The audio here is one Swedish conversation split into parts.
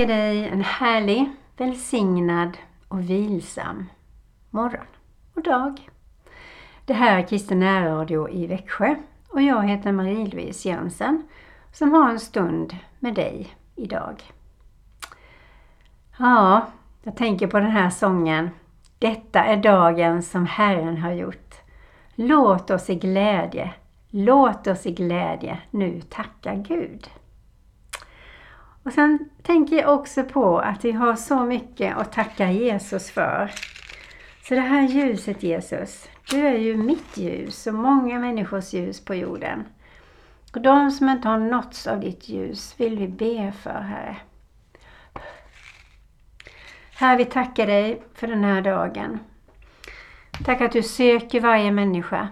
önskar dig en härlig, välsignad och vilsam morgon och dag. Det här är Kristen närradio i Växjö och jag heter Marie-Louise Jensen som har en stund med dig idag. Ja, jag tänker på den här sången. Detta är dagen som Herren har gjort. Låt oss i glädje, låt oss i glädje nu tacka Gud. Och sen tänker jag också på att vi har så mycket att tacka Jesus för. Så det här ljuset Jesus, du är ju mitt ljus och många människors ljus på jorden. Och de som inte har nåtts av ditt ljus vill vi be för, Herre. Herre, vi tackar dig för den här dagen. Tack att du söker varje människa.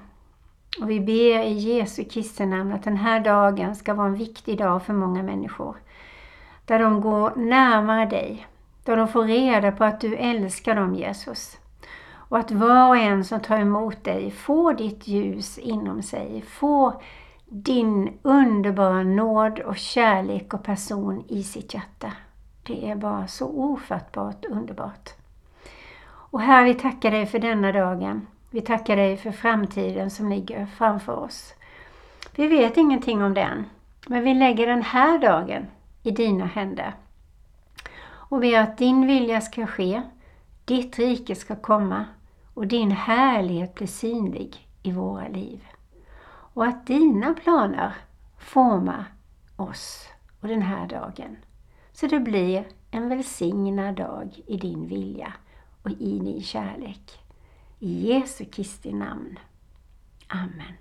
Och vi ber i Jesu Kristi namn att den här dagen ska vara en viktig dag för många människor. Där de går närmare dig. Där de får reda på att du älskar dem Jesus. Och att var och en som tar emot dig får ditt ljus inom sig. Får din underbara nåd och kärlek och person i sitt hjärta. Det är bara så ofattbart underbart. Och Herre, vi tackar dig för denna dagen. Vi tackar dig för framtiden som ligger framför oss. Vi vet ingenting om den, men vi lägger den här dagen i dina händer. Och ber att din vilja ska ske, ditt rike ska komma och din härlighet blir synlig i våra liv. Och att dina planer formar oss och den här dagen. Så det blir en välsignad dag i din vilja och i din kärlek. I Jesu Kristi namn. Amen.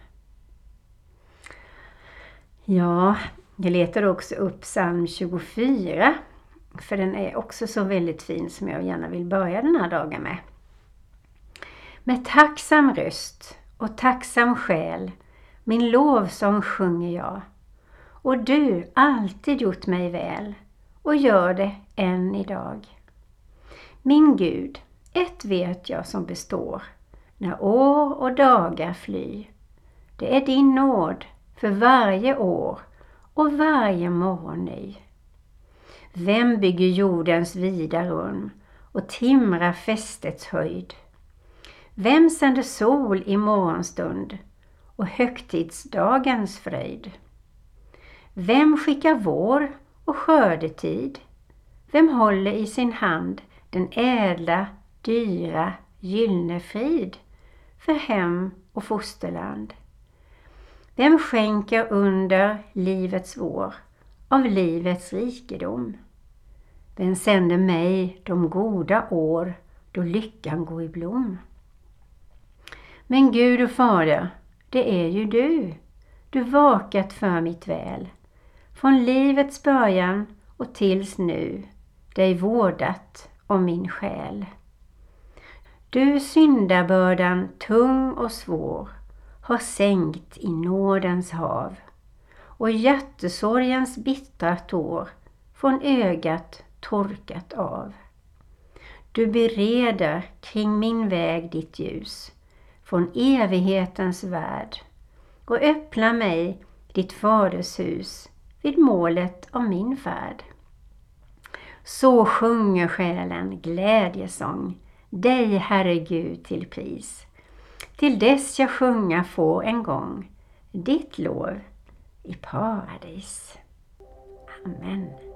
Ja, jag letade också upp psalm 24. För den är också så väldigt fin som jag gärna vill börja den här dagen med. Med tacksam röst och tacksam själ min lovsång sjunger jag. Och du alltid gjort mig väl och gör det än idag. Min Gud, ett vet jag som består när år och dagar fly. Det är din nåd för varje år och varje morgon ny. Vem bygger jordens vida rum och timrar fästets höjd? Vem sänder sol i morgonstund och högtidsdagens fröjd? Vem skickar vår och skördetid? Vem håller i sin hand den ädla, dyra, gyllene frid för hem och fosterland? Vem skänker under livets vår av livets rikedom? Vem sänder mig de goda år då lyckan går i blom? Men Gud och Fader, det är ju du. Du vakat för mitt väl. Från livets början och tills nu dig vårdat om min själ. Du syndabördan tung och svår har sänkt i nådens hav och hjärtesorgens bittra tår från ögat torkat av. Du bereder kring min väg ditt ljus från evighetens värld och öppnar mig ditt faders hus vid målet av min färd. Så sjunger själen glädjesång, dig Herre Gud till pris. Till dess jag sjunga får en gång ditt lov i paradis. Amen.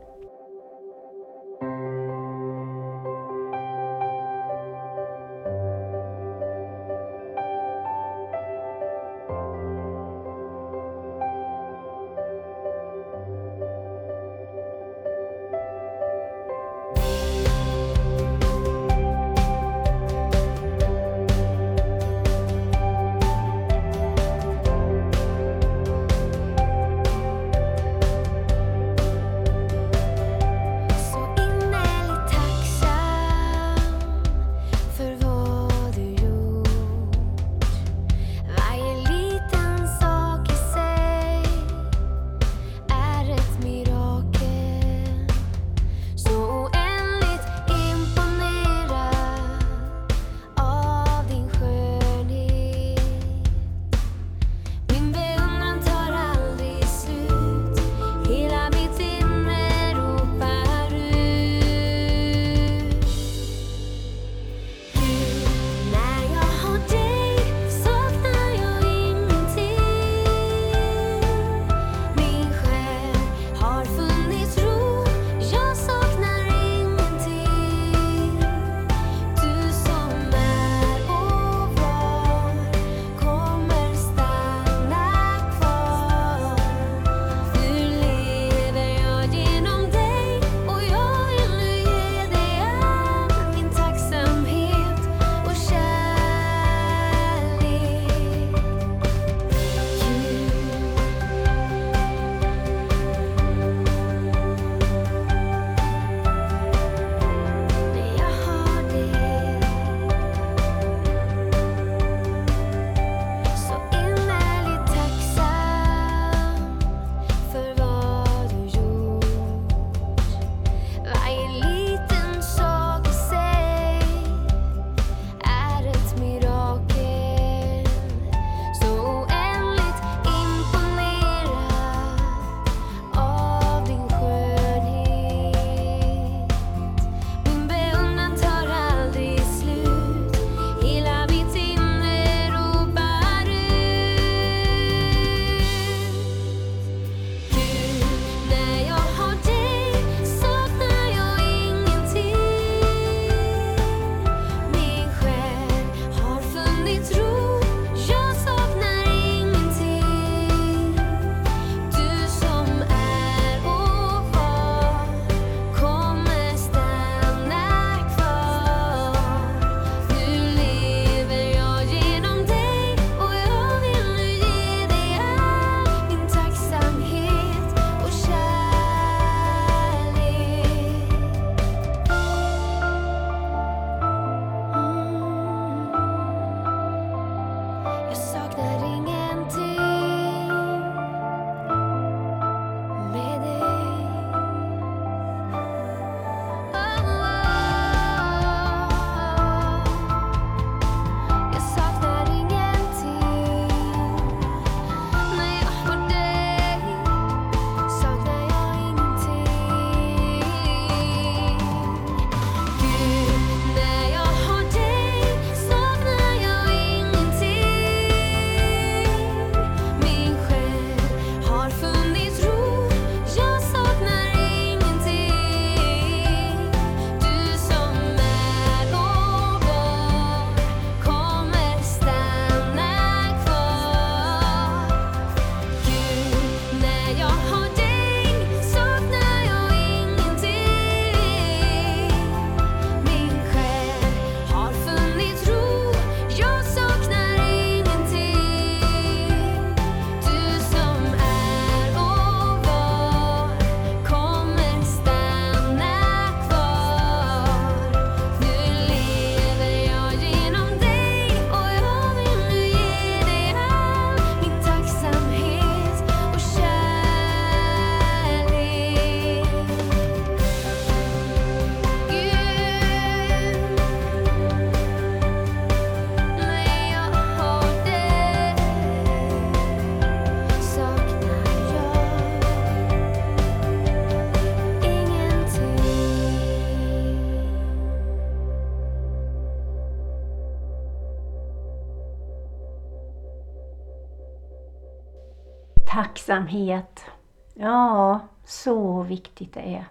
Tacksamhet. Ja, så viktigt det är.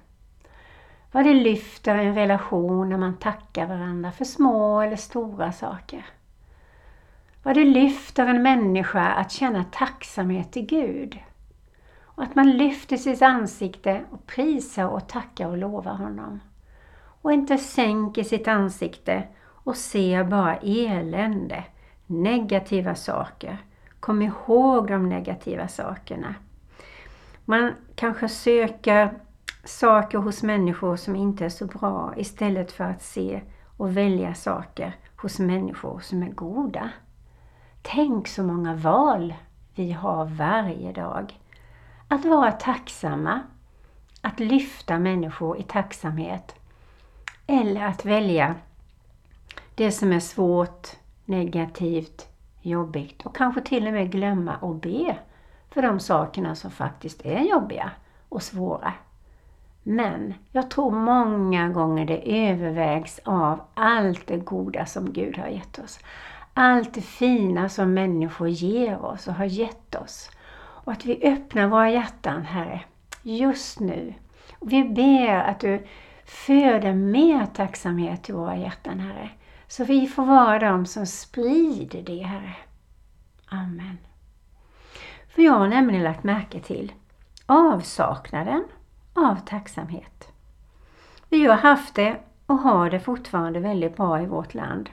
Vad det lyfter en relation när man tackar varandra för små eller stora saker. Vad det lyfter en människa att känna tacksamhet till Gud. Och att man lyfter sitt ansikte och prisar och tackar och lovar honom. Och inte sänker sitt ansikte och ser bara elände, negativa saker. Kom ihåg de negativa sakerna. Man kanske söker saker hos människor som inte är så bra istället för att se och välja saker hos människor som är goda. Tänk så många val vi har varje dag. Att vara tacksamma, att lyfta människor i tacksamhet eller att välja det som är svårt, negativt, jobbigt och kanske till och med glömma och be för de sakerna som faktiskt är jobbiga och svåra. Men jag tror många gånger det övervägs av allt det goda som Gud har gett oss. Allt det fina som människor ger oss och har gett oss. Och att vi öppnar våra hjärtan, Herre, just nu. Och vi ber att du föder mer tacksamhet till våra hjärtan, Herre. Så vi får vara de som sprider det, Herre. Amen. För jag har nämligen lagt märke till avsaknaden av tacksamhet. Vi har haft det och har det fortfarande väldigt bra i vårt land.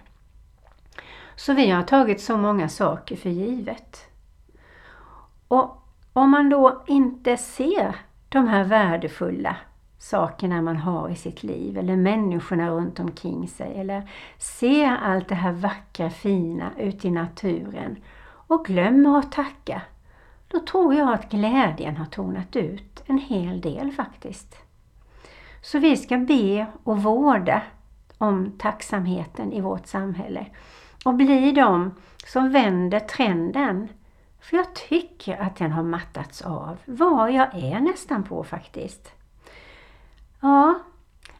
Så vi har tagit så många saker för givet. Och om man då inte ser de här värdefulla sakerna man har i sitt liv eller människorna runt omkring sig eller ser allt det här vackra fina ute i naturen och glömmer att tacka, då tror jag att glädjen har tonat ut en hel del faktiskt. Så vi ska be och vårda om tacksamheten i vårt samhälle och bli de som vänder trenden. För jag tycker att den har mattats av, var jag är nästan på faktiskt. Ja,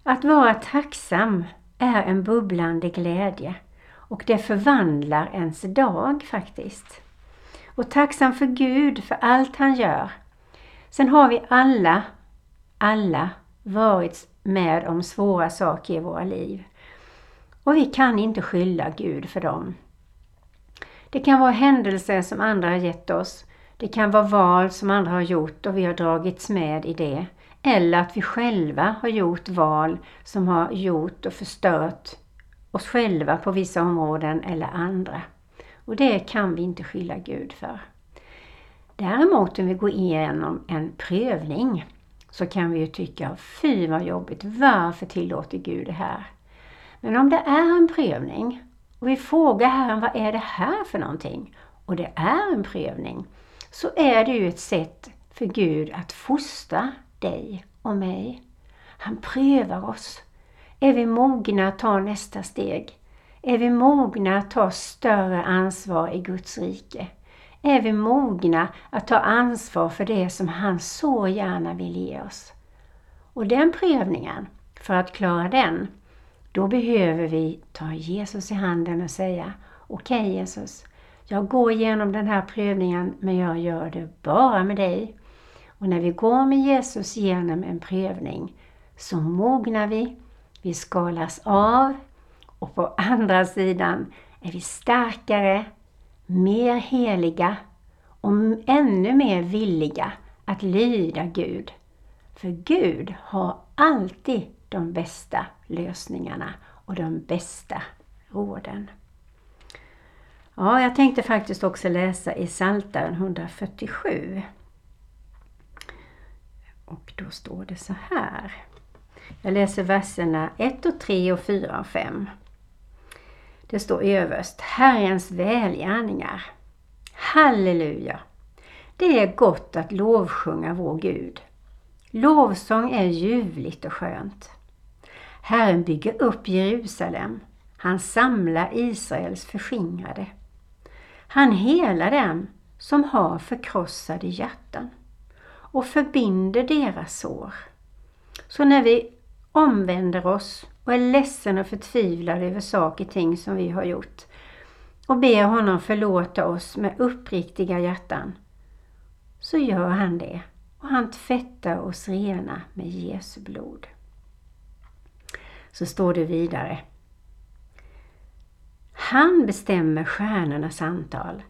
att vara tacksam är en bubblande glädje och det förvandlar ens dag faktiskt. Och tacksam för Gud för allt han gör. Sen har vi alla, alla varit med om svåra saker i våra liv. Och vi kan inte skylla Gud för dem. Det kan vara händelser som andra har gett oss. Det kan vara val som andra har gjort och vi har dragits med i det. Eller att vi själva har gjort val som har gjort och förstört oss själva på vissa områden eller andra. Och det kan vi inte skylla Gud för. Däremot om vi går igenom en prövning så kan vi ju tycka, fy vad jobbigt, varför tillåter Gud det här? Men om det är en prövning och vi frågar Herren, vad är det här för någonting? Och det är en prövning, så är det ju ett sätt för Gud att fostra dig och mig. Han prövar oss. Är vi mogna att ta nästa steg? Är vi mogna att ta större ansvar i Guds rike? Är vi mogna att ta ansvar för det som han så gärna vill ge oss? Och den prövningen, för att klara den, då behöver vi ta Jesus i handen och säga Okej okay, Jesus, jag går igenom den här prövningen men jag gör det bara med dig. Och när vi går med Jesus genom en prövning så mognar vi, vi skalas av och på andra sidan är vi starkare, mer heliga och ännu mer villiga att lyda Gud. För Gud har alltid de bästa lösningarna och de bästa råden. Ja, jag tänkte faktiskt också läsa i Psaltaren 147. Och då står det så här. Jag läser verserna 1 och 3 och 4 och 5. Det står överst Herrens välgärningar. Halleluja! Det är gott att lovsjunga vår Gud. Lovsång är ljuvligt och skönt. Herren bygger upp Jerusalem. Han samlar Israels förskingrade. Han helar dem som har förkrossade hjärtan och förbinder deras sår. Så när vi omvänder oss och är ledsen och förtvivlad över saker och ting som vi har gjort och ber honom förlåta oss med uppriktiga hjärtan, så gör han det och han tvättar oss rena med Jesu blod. Så står det vidare. Han bestämmer stjärnornas antal.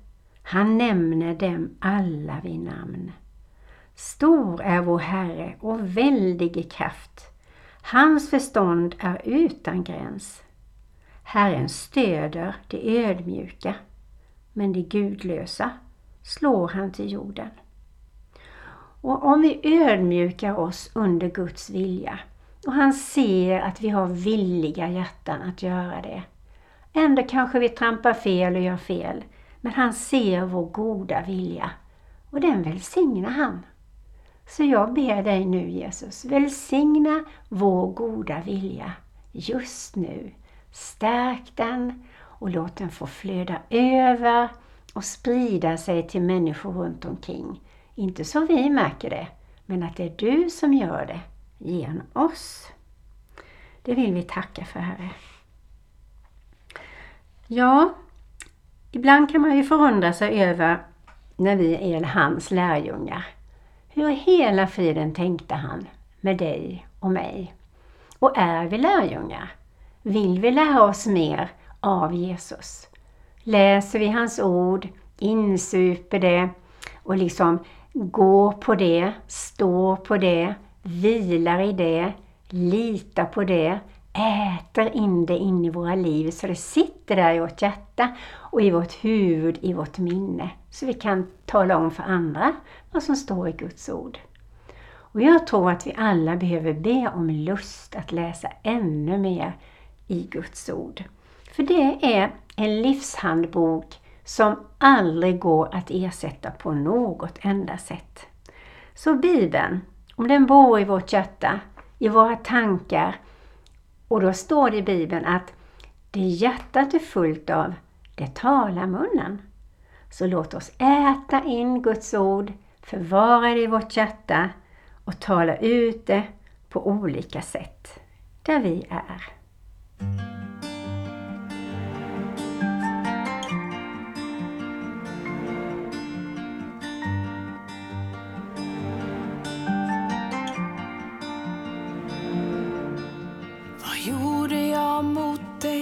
Han nämner dem alla vid namn. Stor är vår Herre och väldig i kraft. Hans förstånd är utan gräns. Herren stöder de ödmjuka, men de gudlösa slår han till jorden. Och om vi ödmjukar oss under Guds vilja och han ser att vi har villiga hjärtan att göra det. Ändå kanske vi trampar fel och gör fel, men han ser vår goda vilja och den välsignar han. Så jag ber dig nu Jesus, välsigna vår goda vilja just nu. Stärk den och låt den få flöda över och sprida sig till människor runt omkring. Inte så vi märker det, men att det är du som gör det genom oss. Det vill vi tacka för Herre. Ja, ibland kan man ju förundra sig över när vi är hans lärjungar. Hur hela friden tänkte han med dig och mig? Och är vi lärjungar? Vill vi lära oss mer av Jesus? Läser vi hans ord, insuper det och liksom går på det, står på det, vilar i det, litar på det, äter in det in i våra liv så det sitter där i vårt hjärta och i vårt huvud, i vårt minne. Så vi kan tala om för andra vad som står i Guds ord. Och jag tror att vi alla behöver be om lust att läsa ännu mer i Guds ord. För det är en livshandbok som aldrig går att ersätta på något enda sätt. Så Bibeln, om den bor i vårt hjärta, i våra tankar, och då står det i Bibeln att det hjärtat är fullt av, det talar munnen. Så låt oss äta in Guds ord, förvara det i vårt hjärta och tala ut det på olika sätt där vi är. mot dig.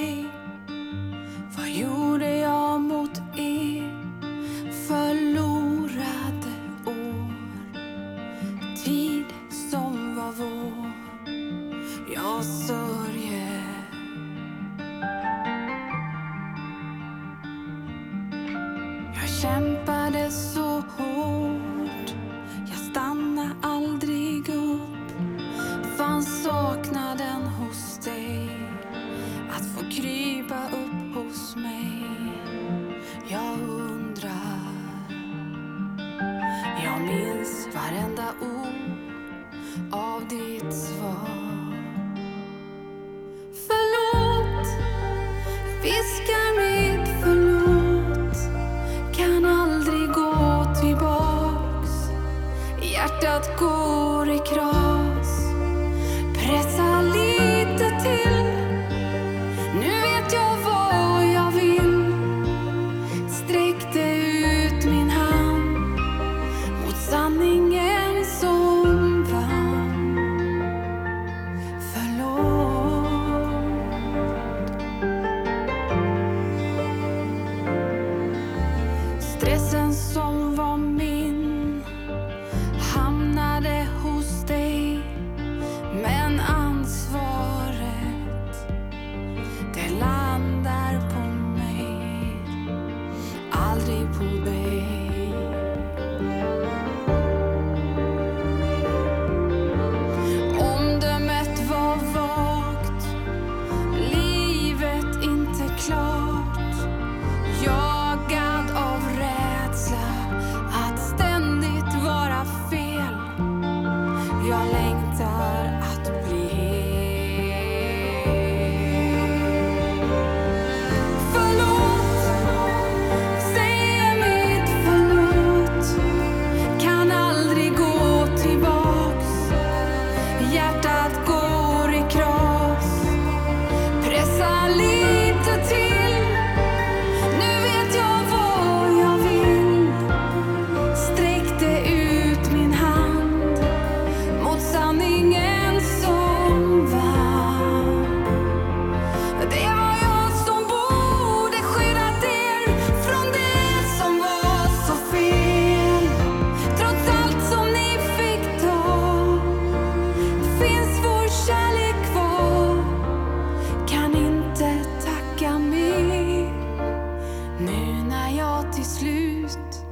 till slut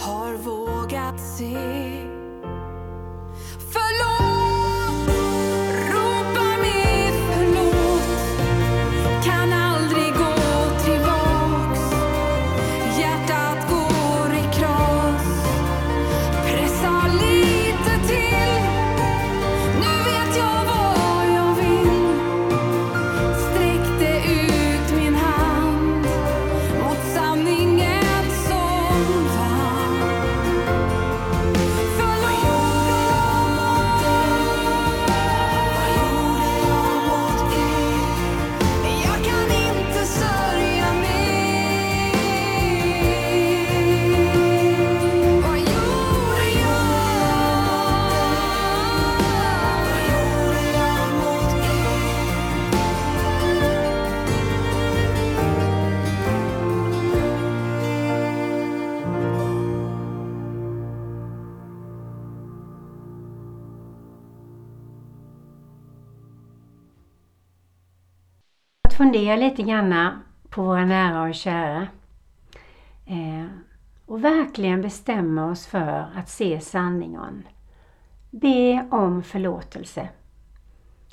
har vågat se. Fundera lite grann på våra nära och kära. Eh, och verkligen bestämma oss för att se sanningen. Be om förlåtelse.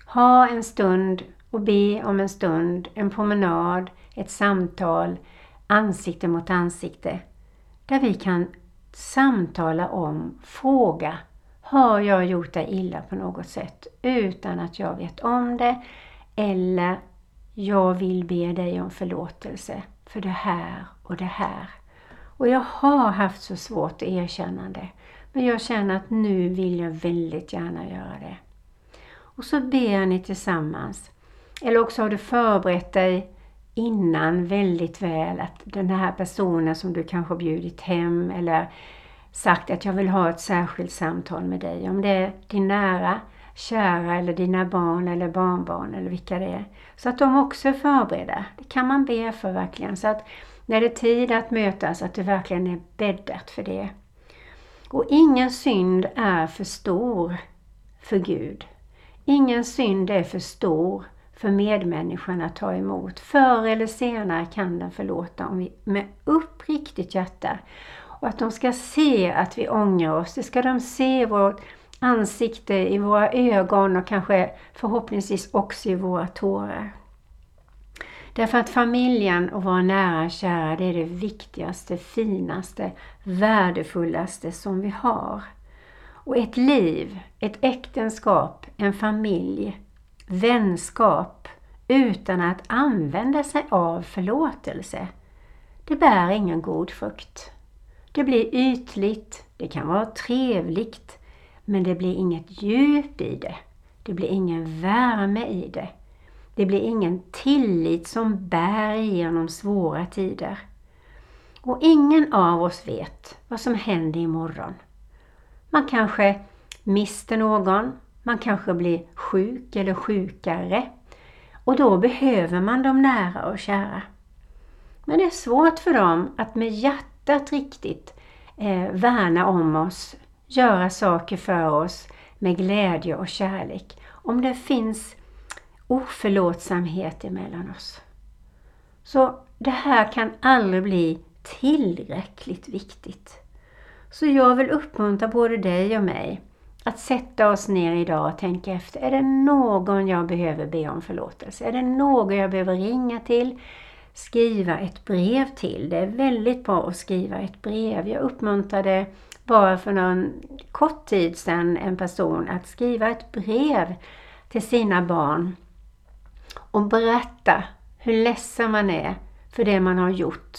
Ha en stund och be om en stund, en promenad, ett samtal, ansikte mot ansikte. Där vi kan samtala om, fråga, har jag gjort dig illa på något sätt utan att jag vet om det? Eller jag vill be dig om förlåtelse för det här och det här. Och jag har haft så svårt att erkänna det. Men jag känner att nu vill jag väldigt gärna göra det. Och så ber ni tillsammans. Eller också har du förberett dig innan väldigt väl att den här personen som du kanske bjudit hem eller sagt att jag vill ha ett särskilt samtal med dig. Om det är din nära, kära eller dina barn eller barnbarn eller vilka det är. Så att de också är förberedda. Det kan man be för verkligen. Så att när det är tid att mötas, att det verkligen är bäddat för det. Och ingen synd är för stor för Gud. Ingen synd är för stor för medmänniskan att ta emot. Förr eller senare kan den förlåta om vi med uppriktigt hjärta. Och att de ska se att vi ångrar oss. Det ska de se vårt ansikte, i våra ögon och kanske förhoppningsvis också i våra tårar. Därför att familjen och våra nära och kära, det är det viktigaste, finaste, värdefullaste som vi har. Och ett liv, ett äktenskap, en familj, vänskap utan att använda sig av förlåtelse, det bär ingen god frukt. Det blir ytligt, det kan vara trevligt, men det blir inget djup i det. Det blir ingen värme i det. Det blir ingen tillit som bär genom svåra tider. Och ingen av oss vet vad som händer imorgon. Man kanske mister någon, man kanske blir sjuk eller sjukare. Och då behöver man de nära och kära. Men det är svårt för dem att med hjärtat riktigt eh, värna om oss, göra saker för oss med glädje och kärlek. Om det finns oförlåtsamhet emellan oss. Så det här kan aldrig bli tillräckligt viktigt. Så jag vill uppmuntra både dig och mig att sätta oss ner idag och tänka efter. Är det någon jag behöver be om förlåtelse? Är det någon jag behöver ringa till? Skriva ett brev till. Det är väldigt bra att skriva ett brev. Jag uppmuntrar det bara för någon kort tid sedan en person att skriva ett brev till sina barn och berätta hur ledsen man är för det man har gjort,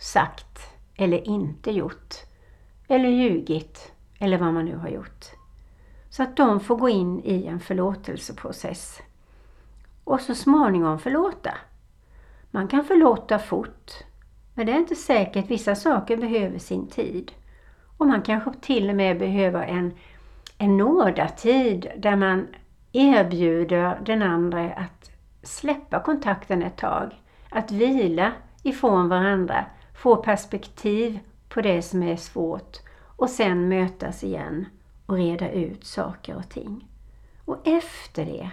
sagt eller inte gjort. Eller ljugit eller vad man nu har gjort. Så att de får gå in i en förlåtelseprocess. Och så småningom förlåta. Man kan förlåta fort. Men det är inte säkert, vissa saker behöver sin tid. Och man kanske till och med behöver en, en nådatid där man erbjuder den andra att släppa kontakten ett tag. Att vila ifrån varandra, få perspektiv på det som är svårt och sen mötas igen och reda ut saker och ting. Och efter det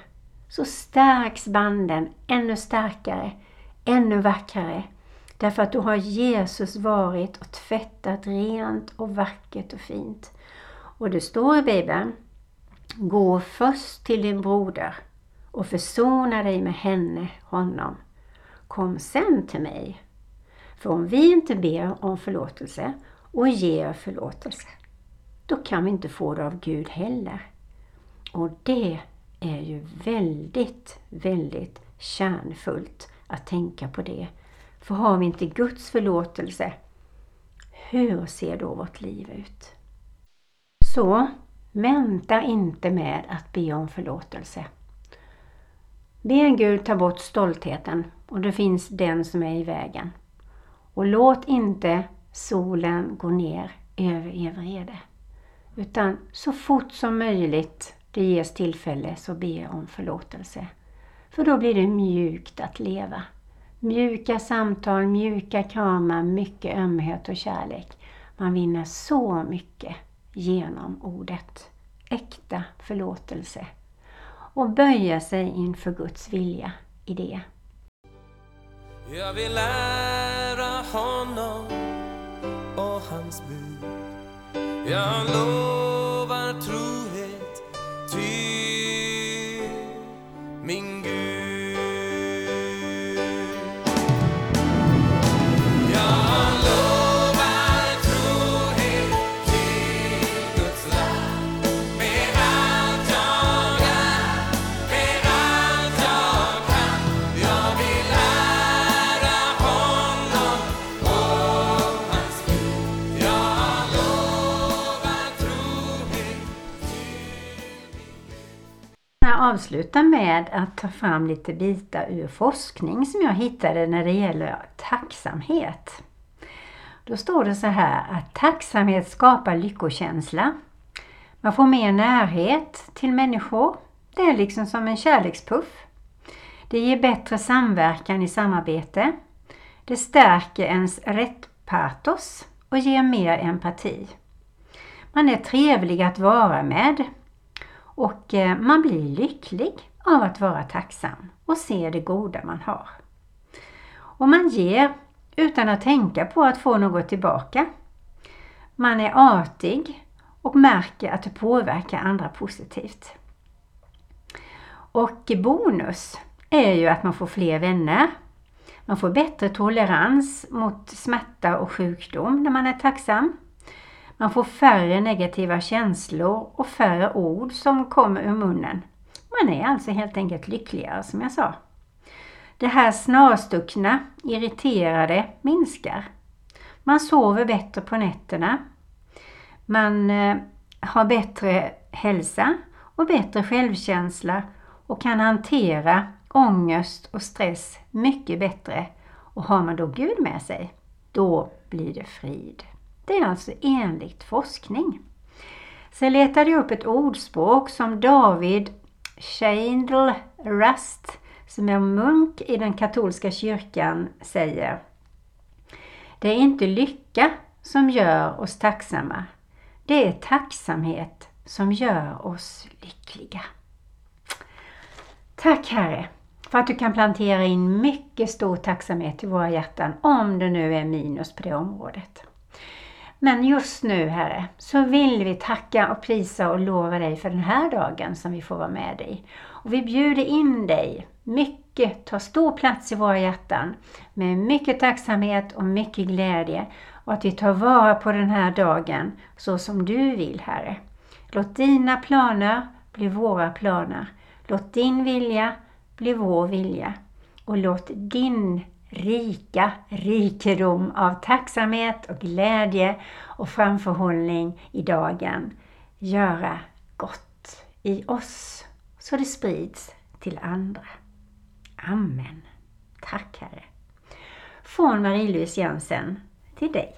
så stärks banden ännu starkare, ännu vackrare. Därför att då har Jesus varit och tvättat rent och vackert och fint. Och det står i Bibeln, gå först till din broder och försona dig med henne, honom. Kom sen till mig. För om vi inte ber om förlåtelse och ger förlåtelse, då kan vi inte få det av Gud heller. Och det är ju väldigt, väldigt kärnfullt att tänka på det. För har vi inte Guds förlåtelse, hur ser då vårt liv ut? Så vänta inte med att be om förlåtelse. Be Gud ta bort stoltheten och det finns den som är i vägen. Och låt inte solen gå ner över er vrede. Utan så fort som möjligt det ges tillfälle så be om förlåtelse. För då blir det mjukt att leva. Mjuka samtal, mjuka kramar, mycket ömhet och kärlek. Man vinner så mycket genom ordet. Äkta förlåtelse. Och böja sig inför Guds vilja i det. Jag vill lära honom och hans bud Jag lovar trohet avsluta med att ta fram lite bitar ur forskning som jag hittade när det gäller tacksamhet. Då står det så här att tacksamhet skapar lyckokänsla. Man får mer närhet till människor. Det är liksom som en kärlekspuff. Det ger bättre samverkan i samarbete. Det stärker ens rättpatos och ger mer empati. Man är trevlig att vara med och eh, man blir lycklig av att vara tacksam och se det goda man har. Och man ger utan att tänka på att få något tillbaka. Man är artig och märker att det påverkar andra positivt. Och bonus är ju att man får fler vänner. Man får bättre tolerans mot smärta och sjukdom när man är tacksam. Man får färre negativa känslor och färre ord som kommer ur munnen. Man är alltså helt enkelt lyckligare som jag sa. Det här snarstuckna, irriterade minskar. Man sover bättre på nätterna. Man eh, har bättre hälsa och bättre självkänsla och kan hantera ångest och stress mycket bättre. Och har man då Gud med sig, då blir det frid. Det är alltså enligt forskning. Sen letade jag upp ett ordspråk som David Scheindl Rust, som är munk i den katolska kyrkan, säger. Det är inte lycka som gör oss tacksamma. Det är tacksamhet som gör oss lyckliga. Tack Herre för att du kan plantera in mycket stor tacksamhet i våra hjärtan om det nu är minus på det området. Men just nu Herre, så vill vi tacka och prisa och lova dig för den här dagen som vi får vara med i. Och vi bjuder in dig. Mycket tar stor plats i våra hjärtan med mycket tacksamhet och mycket glädje. Och att vi tar vara på den här dagen så som du vill Herre. Låt dina planer bli våra planer. Låt din vilja bli vår vilja. Och låt din rika rikedom av tacksamhet och glädje och framförhållning i dagen göra gott i oss så det sprids till andra. Amen. Tack Herre. Från Marie-Louise Jensen till dig.